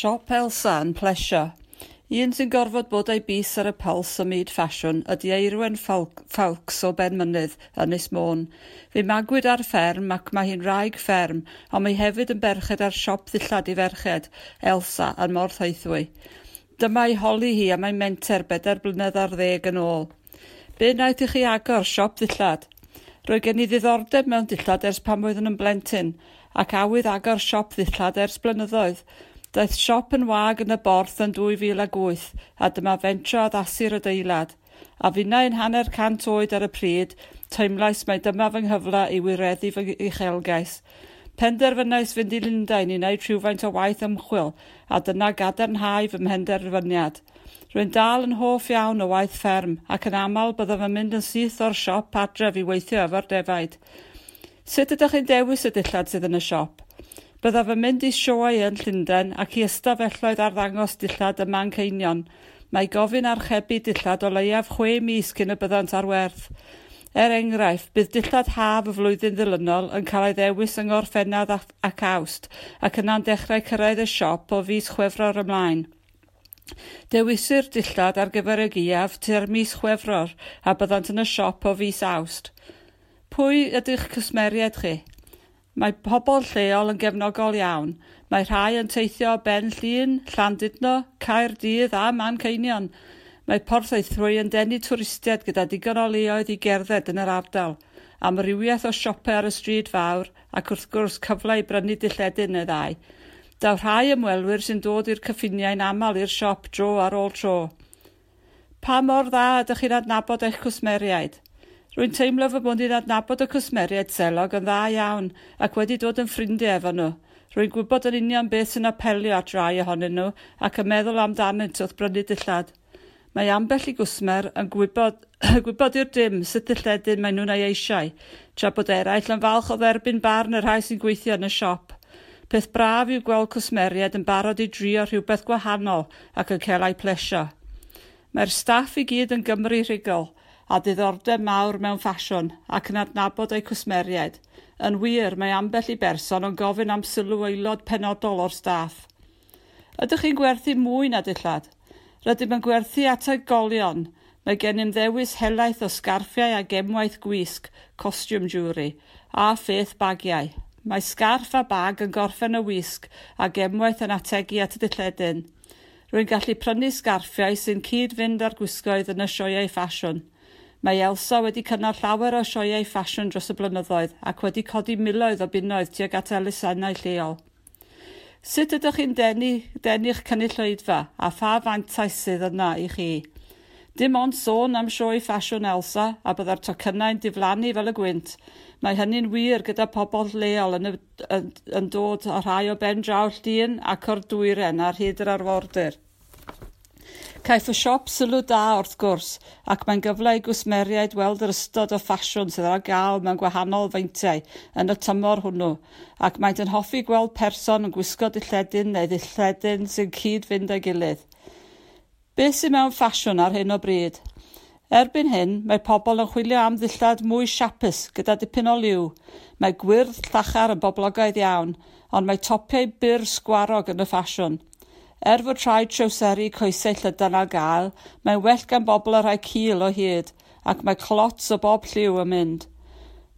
Siop Elsa yn plesio. Un sy'n gorfod bod ei bus ar y puls ym myd ffasiwn ydy Eirwen Falks o Benmynydd, Ynys Môn. Fe magwyd ar fferm ac mae hi'n rhaeg fferm, ond mae hefyd yn berched ar siop ddillad i ferched, Elsa, yn Morth eithwy. Dyma ei holi hi a ei menter bedair blynedd ar ddeg yn ôl. Be wnaeth i chi agor siop ddillad? Roedd gen i ddiddordeb mewn dillad ers pan oedd yn blentyn, ac awydd agor siop ddillad ers blynyddoedd. Daeth siop yn wag yn y borth yn 2008 a dyma fentro addasu'r adeilad. A finnau yn hanner cant oed ar y pryd, teimlais mae dyma fy nghyfle i wireddu fy uchelgais. Penderfynais fynd i Lundain i wneud rhywfaint o waith ymchwil a dyna gadarnhau fy mhenderfyniad. Rwy'n dal yn hoff iawn o waith fferm ac yn aml byddaf yn mynd yn syth o'r siop adref i weithio efo'r defaid. Sut ydych chi'n dewis y dillad sydd yn y siop? Byddaf yn mynd i sioe yn Llundain ac i ystafelloedd arddangos dillad y Manceinion. Mae gofyn archebu dillad o leiaf chwe mis cyn y byddant ar werth. Er enghraifft, bydd dillad haf y flwyddyn ddilynol yn cael ei ddewis yng Ngorffennad ac Awst ac yna'n dechrau cyrraedd y siop o fus chwefror ymlaen. Dewisir dillad ar gyfer y giaf tua'r mis chwefror a byddant yn y siop o fus awst. Pwy ydych cysmeriad chi? Mae pobl lleol yn gefnogol iawn. Mae rhai yn teithio Ben llun, Llandudno, Caerdydd a Manceinion. Mae porthaethwy yn denu twristiaid gyda digon o leoedd i gerdded yn yr ardal, amrywiaeth o siopau ar y stryd fawr ac wrth gwrs cyfle i brynu dilledyn y ddau. Daw rhai ymwelwyr sy'n dod i'r cyffiniau'n aml i'r siop dro ar ôl tro. Pa mor dda ydych chi'n adnabod eich cwsmeriaid? Rwy'n teimlo fy mod i'n adnabod y cwsmeriaid selog yn dda iawn ac wedi dod yn ffrindiau efo nhw. Rwy'n gwybod yn union beth sy'n apelio at rai ohonyn nhw ac yn meddwl amdanynt wrth brynu dillad. Mae ambell i gwsmer yn gwybod, gwybod i'r dim sut dilledyn maen nhw'n ei eisiau, tra bod eraill yn falch o dderbyn barn y rhai sy'n gweithio yn y siop. Peth braf yw gweld cwsmeriaid yn barod i drio rhywbeth gwahanol ac yn cael ei plesio. Mae'r staff i gyd yn Gymru rhugol, a diddordeb mawr mewn ffasiwn ac yn adnabod eu cwsmeriaid. Yn wir, mae ambell i berson yn gofyn am sylw aelod penodol o'r staff. Ydych chi'n gwerthu mwy na dillad? Rydym yn gwerthu at oedolion. Mae gen i'n ddewis helaeth o sgarffiau a gemwaith gwisg, costiwm jwri, a pheth bagiau. Mae sgarff a bag yn gorffen y wisg a gemwaith yn ategu at y dilledyn. Rwy'n gallu prynu sgarffiau sy'n cyd-fynd ar gwisgoedd yn y sioeau ffasiwn. Mae Elsa wedi cynnal llawer o sioeau ffasiwn dros y blynyddoedd ac wedi codi miloedd o bunnoedd tuag at elusennau lleol. Sut ydych chi'n denu, denu'ch cynulleidfa a pha fantais sydd yna i chi? Dim ond sôn am sioe ffasiwn Elsa a byddai'r tocynnau'n diflannu fel y gwynt. Mae hynny'n wir gyda pobl leol yn, y, yn, yn dod o rhai o ben draw llun ac o'r dwyren ar hyd yr arfordir. Caiff y siop sylw da wrth gwrs ac mae'n gyfle i gwsmeriaid weld yr ystod o ffasiwn sydd ar gael mewn gwahanol feintiau yn y tymor hwnnw ac maent yn hoffi gweld person yn gwisgo dilledyn neu ddilledyn sy'n cyd fynd â'i gilydd. Be sy'n mewn ffasiwn ar hyn o bryd? Erbyn hyn, mae pobl yn chwilio am ddillad mwy siapus gyda dipyn o liw. Mae gwyrdd llachar yn boblogaidd iawn, ond mae topiau byr sgwarog yn y ffasiwn. Er fod rhai trowseru coesau llydan ar gael, mae'n well gan bobl o rhai cil o hyd, ac mae clots o bob lliw yn mynd.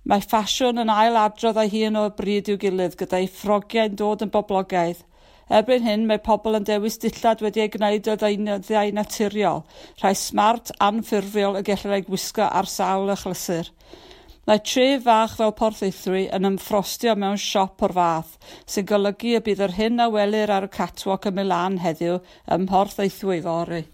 Mae ffasiwn yn ailadrodd a'i hun o bryd i'w gilydd gyda'i ffrogiau'n dod yn boblogaidd. Erbyn hyn, mae pobl yn dewis dillad wedi ei gwneud o ddeunyddiau naturiol, rhai smart anffurfiol y gallai ei gwisgo ar sawl achlysur. Mae tre fach fel porthaethwy yn ymffrostio mewn siop o'r fath, sy'n golygu y bydd yr hyn a welir ar y catwalk y Milan heddiw ym Mhorthaethwy fory.